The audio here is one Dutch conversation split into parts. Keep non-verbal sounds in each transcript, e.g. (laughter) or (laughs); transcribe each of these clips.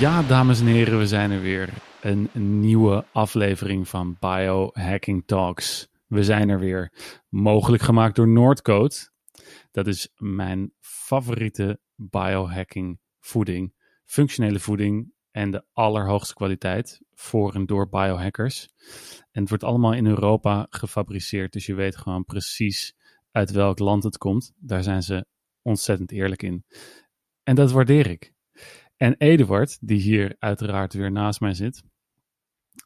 Ja, dames en heren, we zijn er weer. Een nieuwe aflevering van Biohacking Talks. We zijn er weer. Mogelijk gemaakt door Noordcode. Dat is mijn favoriete biohacking voeding. Functionele voeding en de allerhoogste kwaliteit voor en door biohackers. En het wordt allemaal in Europa gefabriceerd, dus je weet gewoon precies uit welk land het komt. Daar zijn ze ontzettend eerlijk in. En dat waardeer ik. En Eduard, die hier uiteraard weer naast mij zit,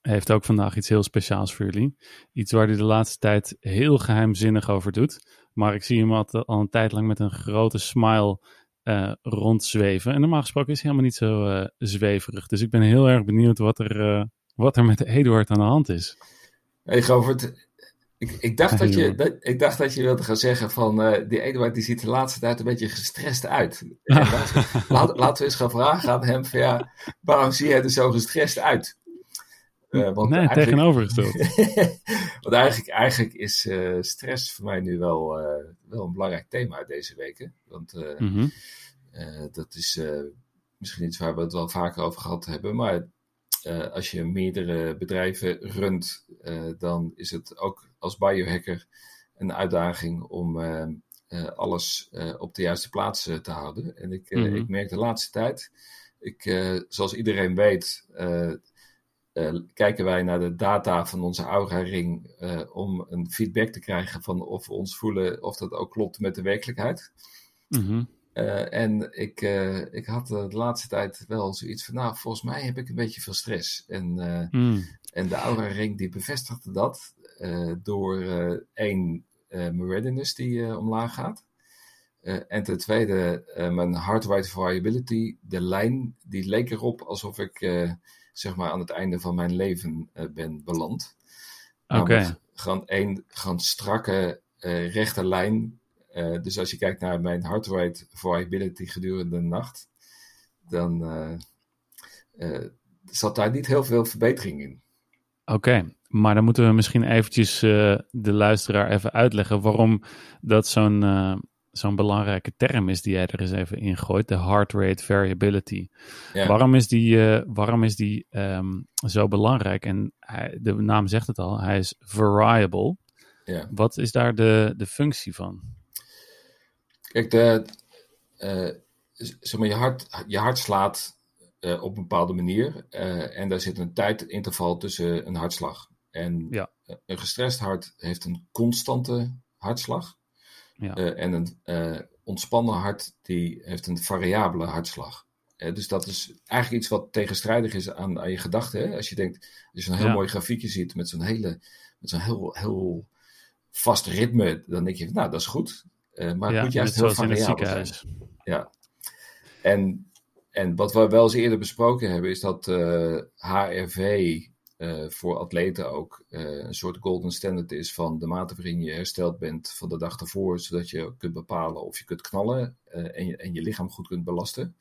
heeft ook vandaag iets heel speciaals voor jullie. Iets waar hij de laatste tijd heel geheimzinnig over doet. Maar ik zie hem al, al een tijd lang met een grote smile uh, rondzweven. En normaal gesproken is hij helemaal niet zo uh, zweverig. Dus ik ben heel erg benieuwd wat er, uh, wat er met Eduard aan de hand is. Hey Govert, ik, ik, dacht dat je, dat, ik dacht dat je wilde gaan zeggen van uh, die Eduard die ziet de laatste tijd een beetje gestrest uit. (laughs) laat, laten we eens gaan vragen aan hem van ja, waarom zie jij er zo gestrest uit? Uh, want nee, tegenovergesteld. (laughs) want eigenlijk, eigenlijk is uh, stress voor mij nu wel, wel een belangrijk thema deze weken. Want mm -hmm. dat is misschien iets waar we het wel vaker over gehad hebben. Maar uh, als je meerdere bedrijven runt, uh, dan is het ook als biohacker een uitdaging om uh, alles op de juiste plaats te houden. En ik, mm -hmm. ik merk de laatste tijd, ik, zoals iedereen weet, kijken wij naar de data van onze Aura-ring om een feedback te krijgen van of we ons voelen of dat ook klopt met de werkelijkheid. Mm -hmm. Uh, en ik, uh, ik had de laatste tijd wel zoiets van, nou, volgens mij heb ik een beetje veel stress. En, uh, mm. en de Aura Ring die bevestigde dat door één, mijn readiness die omlaag gaat. en ten tweede, mijn heart rate variability, de lijn, die leek erop alsof ik zeg maar aan het einde van mijn leven ben beland. Oké. Okay. Gewoon één, gewoon strakke, rechte lijn uh, dus als je kijkt naar mijn heart rate variability gedurende de nacht, dan uh, uh, zat daar niet heel veel verbetering in. Oké, okay, maar dan moeten we misschien eventjes de luisteraar even uitleggen waarom dat zo'n zo'n belangrijke term is die jij er eens even ingooit, de heart rate variability. Ja. Waarom is die, waarom is die um, zo belangrijk? En hij, de naam zegt het al, hij is variable. Ja. Wat is daar de, de functie van? Kijk, de, uh, zeg maar, je, hart, je hart slaat uh, op een bepaalde manier. Uh, en daar zit een tijdinterval tussen een hartslag. En ja. een gestrest hart heeft een constante hartslag. Ja. en een ontspannen hart die heeft een variabele hartslag. dus dat is eigenlijk iets wat tegenstrijdig is aan, aan je gedachten. Als je denkt, als je een heel ja. mooi grafiekje ziet met zo'n hele, met zo'n heel, heel vast ritme, dan denk je, nou, dat is goed. Uh, maar het moet juist heel variabel zijn. Ja. En, en wat we wel eens eerder besproken hebben, is dat eh, HRV uh, eh, voor atleten ook een soort golden standard is van de mate waarin je hersteld bent van de dag ervoor, zodat je kunt bepalen of je kunt knallen en, je, en je lichaam goed kunt belasten.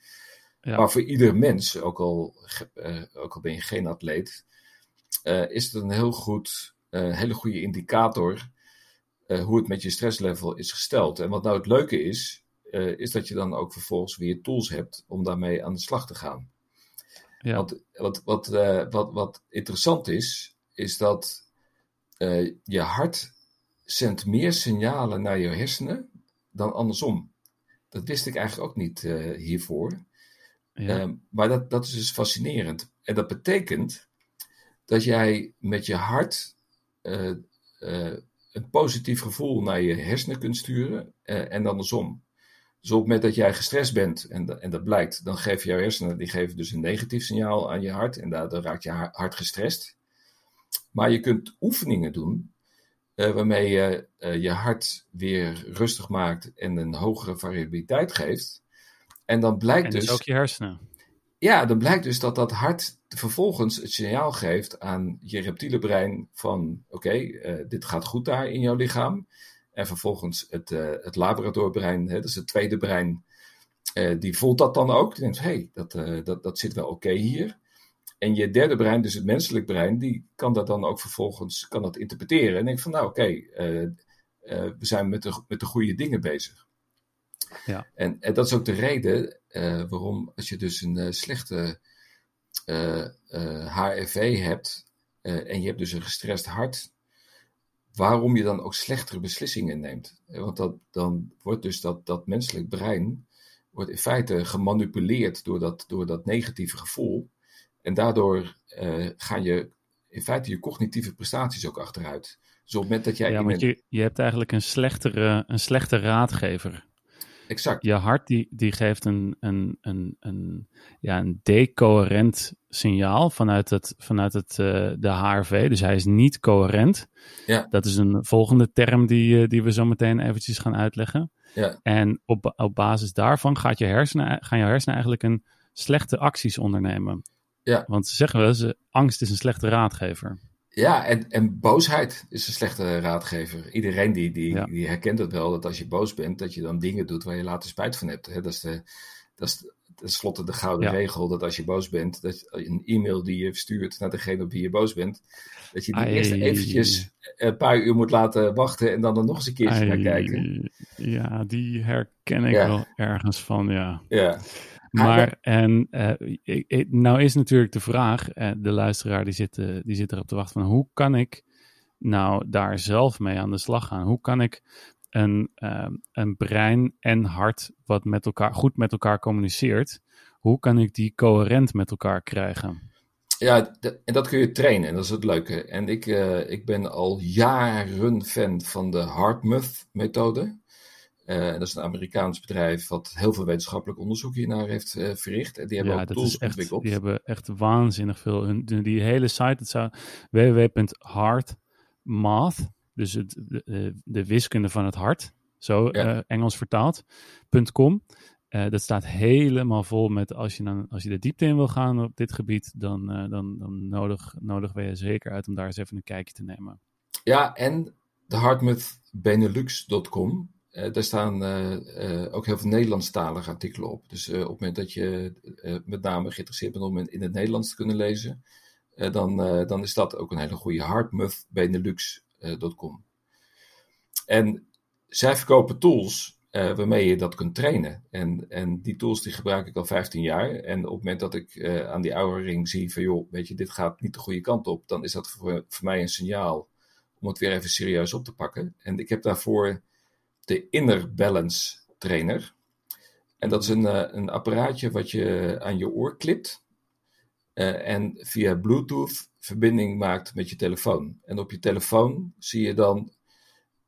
Ja. Maar voor ieder mens, ook al, ook al ben je geen atleet, is het een heel goed, hele goede indicator uh, hoe het met je stresslevel is gesteld. En wat nou het leuke is, uh, is dat je dan ook vervolgens weer tools hebt om daarmee aan de slag te gaan. Ja. Want wat, wat, uh, wat, wat interessant is, is dat je hart zendt meer signalen naar je hersenen dan andersom. Dat wist ik eigenlijk ook niet hiervoor. Ja. maar dat, dat is dus fascinerend. En dat betekent dat jij met je hart een positief gevoel naar je hersenen kunt sturen uh, en andersom. Dus op het moment dat jij gestrest bent en, en dat blijkt, dan geven jouw hersenen die geven dus een negatief signaal aan je hart en daardoor raakt je hart gestrest. Maar je kunt oefeningen doen uh, waarmee je uh, je hart weer rustig maakt en een hogere variabiliteit geeft. En dan blijkt en dus. ook je hersenen. Ja, dan blijkt dus dat dat hart vervolgens het signaal geeft aan je reptiele brein van oké, uh, dit gaat goed daar in jouw lichaam. En vervolgens het, uh, het laboratoriumbrein, hè, dus het tweede brein, uh, die voelt dat dan ook. Die denkt, hé, hey, dat, dat, dat zit wel oké hier. En je derde brein, dus het menselijk brein, die kan dat dan ook vervolgens kan dat interpreteren. En denkt van nou oké, we zijn met de, met de goede dingen bezig. Ja. En, en dat is ook de reden waarom als je dus een slechte HRV hebt en je hebt dus een gestrest hart, waarom je dan ook slechtere beslissingen neemt. Want dat, dan wordt dus dat, dat menselijk brein wordt in feite gemanipuleerd door dat, door dat negatieve gevoel. En daardoor gaan je in feite je cognitieve prestaties ook achteruit. Dus op het moment dat jij. Ja, want je, je hebt eigenlijk een slechtere, een slechte raadgever. Exact. Je hart die, die geeft een, een, een, een, ja, een decoherent signaal vanuit, het, vanuit het, uh, de HRV. Dus hij is niet coherent. Ja. Dat is een volgende term die, uh, die we zo meteen eventjes gaan uitleggen. Ja. En op, op basis daarvan gaat je hersenen, gaan je hersenen eigenlijk een slechte acties ondernemen. Ja. Want ze zeggen wel eens, angst is een slechte raadgever. Ja, en, en boosheid is een slechte raadgever. Iedereen die, die, die herkent het wel, dat als je boos bent, dat je dan dingen doet waar je later spijt van hebt. Hè? Dat is de, dat is tenslotte de gouden Ja. regel, dat als je boos bent, dat je een e-mail die je stuurt naar degene op wie je boos bent, dat je die Ai. eerst eventjes een paar uur moet laten wachten en dan er nog eens een keertje naar kijken. Ja, die herken ik Ja. wel ergens van, ja. Ja, Maar, en eh, ik- ik- nou is natuurlijk de vraag, eh, de luisteraar die zit, eh, die zit erop te wachten van hoe kan ik nou daar zelf mee aan de slag gaan? Hoe kan ik een, eh, een brein en hart wat met elkaar, goed met elkaar communiceert, hoe kan ik die coherent met elkaar krijgen? Ja, en dat kun je trainen en dat is het leuke. En ik, eh, ik ben al jaren fan van de HeartMath-methode. Eh, dat is een Amerikaans bedrijf wat heel veel wetenschappelijk onderzoek hiernaar heeft eh, verricht. En die hebben Ja, ook dat tools is echt, ontwikkeld. die hebben echt waanzinnig veel. Hun, die, die hele site, het zou www.heartmath, dus het, de, eh, de wiskunde van het hart, zo Ja. eh, Engels vertaald, .com. Eh, dat staat helemaal vol met, als je, dan, als je de diepte in wil gaan op dit gebied, dan, dan, dan nodig, nodigen we je zeker uit om daar eens even een kijkje te nemen. Ja, en de HeartMathBenelux.com. Eh, daar staan ook heel veel Nederlandstalige artikelen op. Dus op het moment dat je met name geïnteresseerd bent om in, in het Nederlands te kunnen lezen, dan, dan is dat ook een hele goede HeartMathBenelux.com. En zij verkopen tools eh, waarmee je dat kunt trainen. En, en die tools die gebruik ik al 15 jaar. En op het moment dat ik eh, aan die oude ring zie van joh, weet je, dit gaat niet de goede kant op, dan is dat voor, mij een signaal om het weer even serieus op te pakken. En ik heb daarvoor de Inner Balance Trainer. En dat is een, eh, een apparaatje wat je aan je oor klipt. eh, en via Bluetooth verbinding maakt met je telefoon. En op je telefoon zie je dan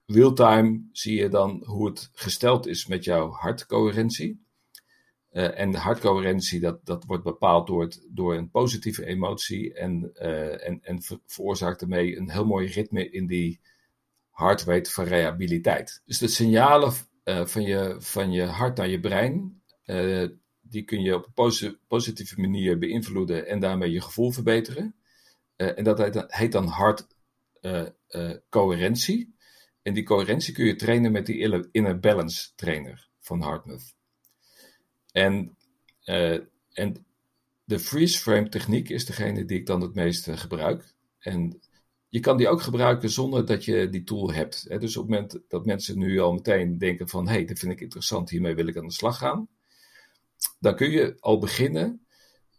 real-time zie je dan hoe het gesteld is met jouw hartcoherentie. Eh, en de hartcoherentie dat, dat wordt bepaald door, het, door een positieve emotie en, eh, en, en ver- veroorzaakt daarmee een heel mooi ritme in die heart rate variabiliteit. Dus de signalen eh, van, je, van je hart naar je brein, die kun je op een posi- positieve manier beïnvloeden en daarmee je gevoel verbeteren. Eh, en dat heet, dan- heet dan hart eh, eh, coherentie. En die coherentie kun je trainen met die inner- balance trainer van HeartMath. En, en de freeze frame techniek is degene die ik dan het meeste gebruik. En je kan die ook gebruiken zonder dat je die tool hebt. Hè. Dus op het moment dat mensen nu al meteen denken van... hé, hey, dit vind ik interessant, hiermee wil ik aan de slag gaan. Dan kun je al beginnen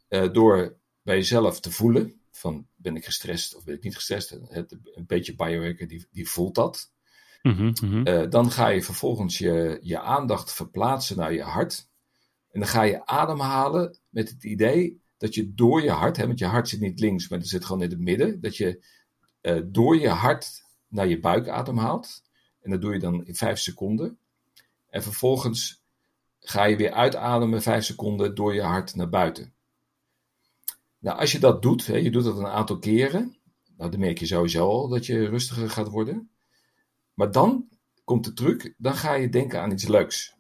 door bij jezelf te voelen... van ben ik gestrest of ben ik niet gestrest. Het, een beetje biohacker die, die voelt dat. Mhm, mhm. Eh, dan ga je vervolgens je, je aandacht verplaatsen naar je hart. En dan ga je ademhalen met het idee dat je door je hart, hè, want je hart zit niet links, maar het zit gewoon in het midden, dat je eh, door je hart naar je buik ademhaalt. En dat doe je dan in vijf seconden. En vervolgens ga je weer uitademen vijf seconden door je hart naar buiten. Nou, als je dat doet, hè, je doet dat een aantal keren, nou, dan merk je sowieso al dat je rustiger gaat worden. Maar dan komt de truc, dan ga je denken aan iets leuks.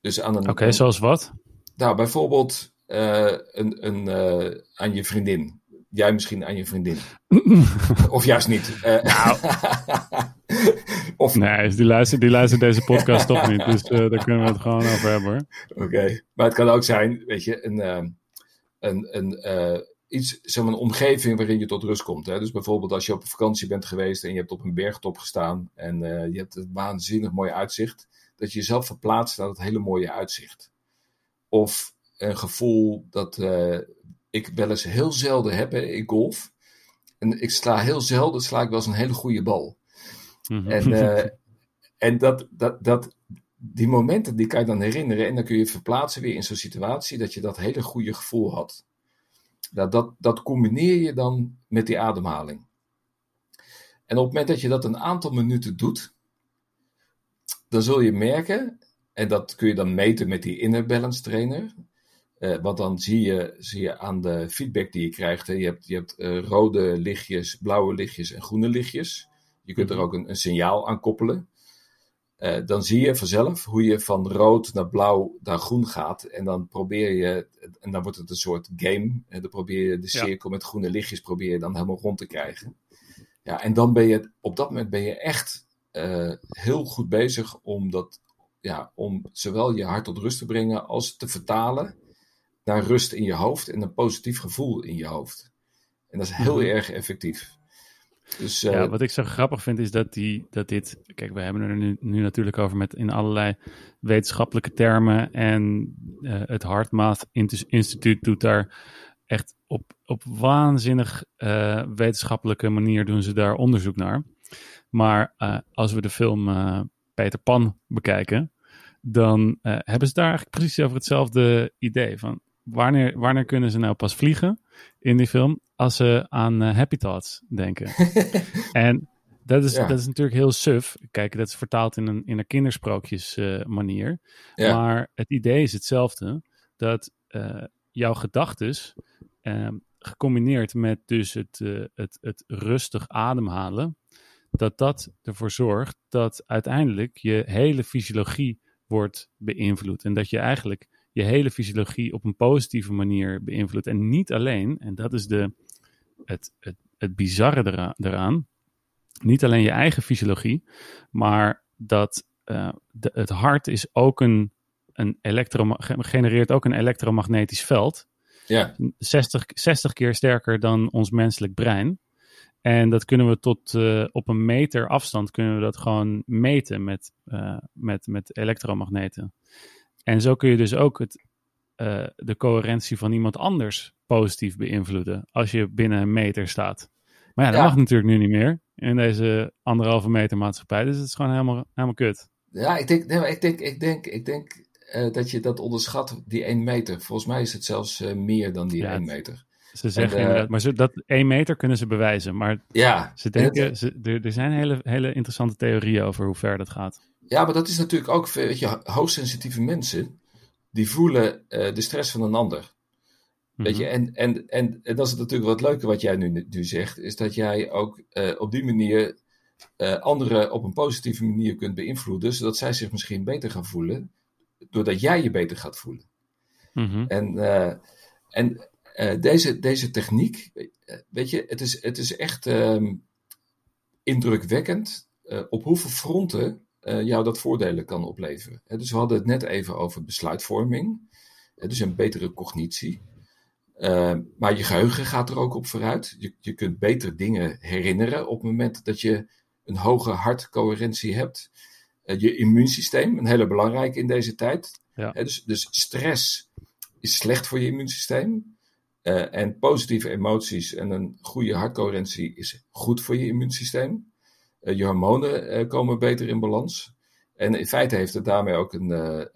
Dus aan een. Oké, zoals wat? Nou, bijvoorbeeld eh, een, een, eh, aan je vriendin. Jij misschien aan je vriendin. (laughs) of juist niet. Eh, (laughs) of, Nee, die luistert, die luistert deze podcast toch niet. Dus daar kunnen we het gewoon over hebben hoor. Oké, maar het kan ook zijn, weet je, een, een, een, eh, iets, zeg maar een omgeving waarin je tot rust komt. Hè? Dus bijvoorbeeld als je op vakantie bent geweest en je hebt op een bergtop gestaan en eh, je hebt een waanzinnig mooi uitzicht, dat je jezelf verplaatst naar dat hele mooie uitzicht. Of een gevoel dat, eh, ik wel eens heel zelden heb in golf. En ik sla heel zelden, sla ik wel eens een hele goede bal. Mhm. En, (laughs) en dat, dat, dat, die momenten die kan je dan herinneren en dan kun je verplaatsen weer in zo'n situatie dat je dat hele goede gevoel had. Dat, dat, dat combineer je dan met die ademhaling. En op het moment dat je dat een aantal minuten doet, dan zul je merken, en dat kun je dan meten met die inner balance trainer. Uh, want dan zie je, zie je aan de feedback die je krijgt. Hè, je hebt, je hebt uh, rode lichtjes, blauwe lichtjes en groene lichtjes. Je kunt er mhm. ook een, een signaal aan koppelen. Uh, dan zie je vanzelf hoe je van rood naar blauw naar groen gaat. En dan probeer je, en dan wordt het een soort game. En dan probeer je de cirkel met groene lichtjes probeer je dan helemaal rond te krijgen. Ja, en dan ben je, op dat moment ben je echt uh, heel goed bezig om dat, ja, om zowel je hart tot rust te brengen als te vertalen naar rust in je hoofd en een positief gevoel in je hoofd. En dat is heel mhm. erg effectief. Dus, ja, eh, wat ik zo grappig vind is dat, die, dat dit. Kijk, we hebben er nu, nu natuurlijk over met in allerlei wetenschappelijke termen. En uh, het HeartMath Instituut doet daar echt op, op waanzinnig uh, wetenschappelijke manier doen ze daar onderzoek naar. Maar als we de film Peter Pan bekijken, dan hebben ze daar eigenlijk precies over hetzelfde idee. Van wanneer, wanneer kunnen ze nou pas vliegen in die film? Als ze aan uh, Happy Thoughts denken. (laughs) en dat is, dat is natuurlijk heel suf. Kijk, dat is vertaald in een, in een kindersprookjes uh, manier. Maar het idee is hetzelfde. Dat uh, jouw gedachtes, ehm, gecombineerd met dus het, het, het rustig ademhalen, dat dat ervoor zorgt dat uiteindelijk je hele fysiologie wordt beïnvloed. En dat je eigenlijk je hele fysiologie op een positieve manier beïnvloedt. En niet alleen, en dat is de, het, het, het bizarre eraan, niet alleen je eigen fysiologie, maar dat uh, de, het hart is ook een, een elektro, genereert ook een elektromagnetisch veld. Ja. 60, 60 keer sterker dan ons menselijk brein. En dat kunnen we tot uh, op een meter afstand kunnen we dat gewoon meten met, uh, met, met elektromagneten. En zo kun je dus ook het, uh, de coherentie van iemand anders positief beïnvloeden als je binnen een meter staat. Maar ja, dat mag natuurlijk nu niet meer in deze anderhalve meter maatschappij. Dus het is gewoon helemaal, helemaal kut. Ja, ik denk, nee, ik denk, ik denk, ik denk uh, dat je dat onderschat, die 1 meter. Volgens mij is het zelfs uh, meer dan die ja, 1 meter. Ze zeggen en, inderdaad, maar zo, dat 1 meter kunnen ze bewijzen. Maar ja, ze denken, het, ze, er, er zijn hele, hele interessante theorieën over hoe ver dat gaat. Ja, maar dat is natuurlijk ook, weet je, hoogsensitieve mensen, die voelen uh, de stress van een ander. Weet je, mhm. en, en, en, en, dat is natuurlijk wat leuke wat jij nu, nu zegt, is dat jij ook uh, op die manier uh, anderen op een positieve manier kunt beïnvloeden, zodat zij zich misschien beter gaan voelen, doordat jij je beter gaat voelen. Mm -hmm. En, uh, en deze, deze techniek, weet je, het is, het is echt um, indrukwekkend op hoeveel fronten jou dat voordelen kan opleveren. dus we hadden het net even over besluitvorming, dus een betere cognitie. Uh, maar je geheugen gaat er ook op vooruit. Je, je kunt beter dingen herinneren op het moment dat je een hoge hartcoherentie hebt. Uh, je immuunsysteem, een hele belangrijke in deze tijd. Ja. dus, dus, stress is slecht voor je immuunsysteem. Uh, en positieve emoties en een goede hartcoherentie is goed voor je immuunsysteem. Je hormonen komen beter in balans. En in feite heeft het daarmee ook een,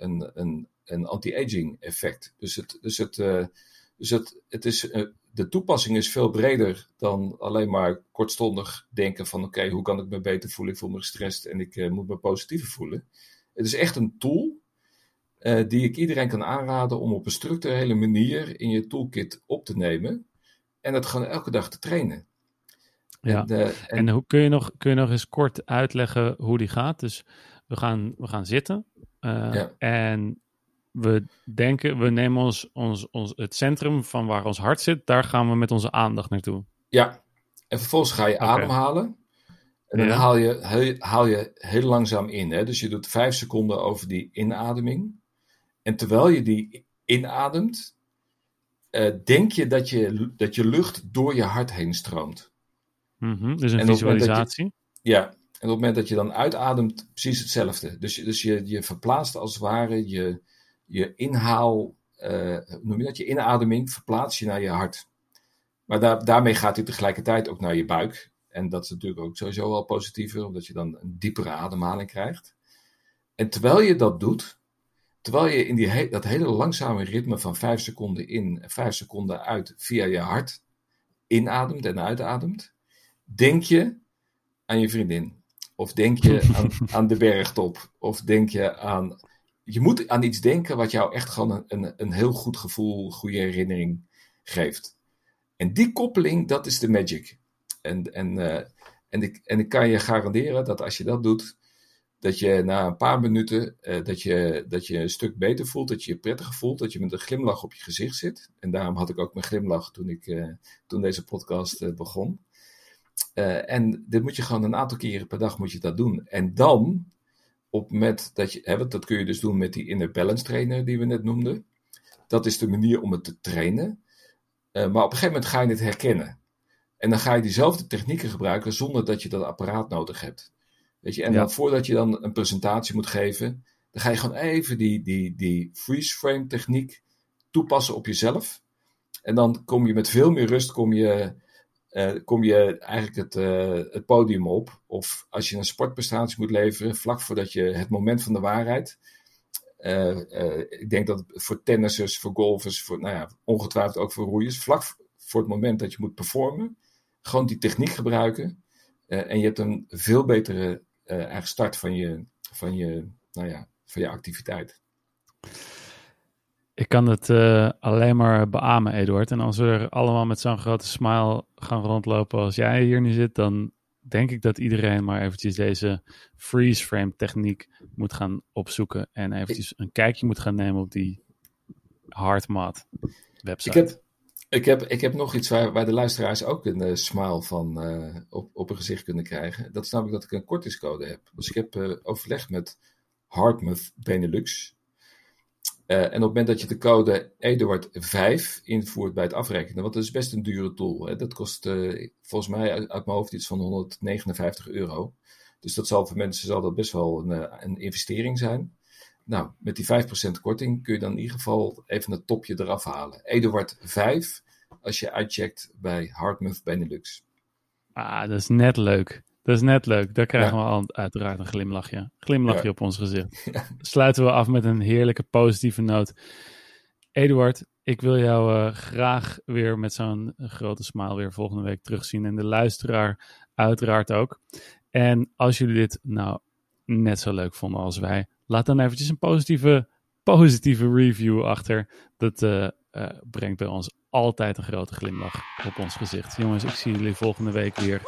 een, een, een anti-aging effect. Dus het, dus het dus het, het is, eh, de toepassing is veel breder dan alleen maar kortstondig denken van oké, hoe kan ik me beter voelen? Ik voel me gestrest en ik moet me positiever voelen. Het is echt een tool die ik iedereen kan aanraden om op een structurele manier in je toolkit op te nemen en het gewoon elke dag te trainen. Ja, en, en, en hoe kun je, nog, kun je nog eens kort uitleggen hoe die gaat? Dus we gaan, we gaan zitten ja. en we denken, we nemen ons, ons, ons, het centrum van waar ons hart zit, daar gaan we met onze aandacht naartoe. Ja, en vervolgens ga je okay. ademhalen. En dan haal, je, haal je heel langzaam in. Hè? Dus je doet vijf seconden over die inademing. En terwijl je die inademt, uh, denk je dat, je dat je lucht door je hart heen stroomt. Mm -hmm, dus een visualisatie. Je, ja, en op het moment dat je dan uitademt, precies hetzelfde. Dus, dus je, je verplaatst als het ware je, je inhaal noem je dat, je inademing verplaats je naar je hart. Maar daar, daarmee gaat hij tegelijkertijd ook naar je buik. En dat is natuurlijk ook sowieso wel positiever, omdat je dan een diepere ademhaling krijgt. En terwijl je dat doet, terwijl je in die dat hele langzame ritme van 5 seconden in en 5 seconden uit via je hart inademt en uitademt, denk je aan je vriendin. Of denk je aan, (laughs) aan de bergtop. Of denk je aan. Je moet aan iets denken wat jou echt gewoon een, een, een heel goed gevoel, goede herinnering geeft. En die koppeling, dat is de magic. En, en, uh, en, ik, en ik kan je garanderen dat als je dat doet, dat je na een paar minuten uh, dat, je, dat je een stuk beter voelt, dat je je prettiger voelt, dat je met een glimlach op je gezicht zit. En daarom had ik ook mijn glimlach toen, ik, uh, toen deze podcast begon. En dit moet je gewoon een aantal keren per dag moet je dat doen. En dan, op met dat je, hè, dat kun je dus doen met die inner balance trainer die we net noemden. Dat is de manier om het te trainen. maar op een gegeven moment ga je het herkennen. En dan ga je diezelfde technieken gebruiken zonder dat je dat apparaat nodig hebt. Weet je, en dan voordat je dan een presentatie moet geven, dan ga je gewoon even die, die, die freeze frame techniek toepassen op jezelf. En dan kom je met veel meer rust, kom je, uh, kom je eigenlijk het, uh, het podium op. Of als je een sportprestatie moet leveren, vlak voordat je het moment van de waarheid. Uh, ik denk dat voor tennissers, voor golfers, voor, nou ja, ongetwijfeld ook voor roeiers, vlak voor het moment dat je moet performen, gewoon die techniek gebruiken. En je hebt een veel betere start van je, van, je, nou ja, van je activiteit. Ik kan het uh, alleen maar beamen, Eduard. En als we er allemaal met zo'n grote smile gaan rondlopen als jij hier nu zit, dan denk ik dat iedereen maar eventjes deze freeze frame techniek moet gaan opzoeken. En eventjes een kijkje moet gaan nemen op die hardmat website. Ik heb, ik heb, ik heb nog iets waar, de luisteraars ook een uh, smile van uh, op, op hun gezicht kunnen krijgen. Dat is namelijk dat ik een kortingscode heb. Dus ik heb overlegd met Hartmouth Benelux. En op het moment dat je de code Eduard 5 invoert bij het afrekenen, want dat is best een dure tool. Hè? Dat kost volgens mij uit, mijn hoofd iets van 159 euro. Dus dat zal voor mensen zal dat best wel een, een investering zijn. Nou, met die 5% korting kun je dan in ieder geval even het topje eraf halen. Eduard 5 als je uitcheckt bij Hardmuff Benelux. Ah, dat is net leuk. Dat is net leuk. Daar krijgen we al uiteraard een glimlachje. Glimlachje op ons gezicht. (laughs) Sluiten we af met een heerlijke positieve noot. Eduard, ik wil jou uh, graag weer met zo'n grote smile weer volgende week terugzien. En de luisteraar uiteraard ook. En als jullie dit nou net zo leuk vonden als wij, laat dan eventjes een positieve, positieve review achter. Dat uh, uh, brengt bij ons altijd een grote glimlach op ons gezicht. Jongens, ik zie jullie volgende week weer.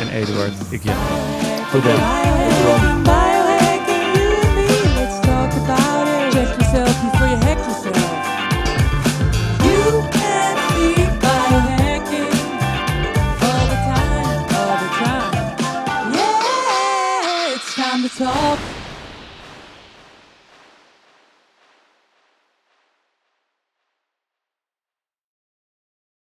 En Eduard, ik jou. Tot. Tot dan.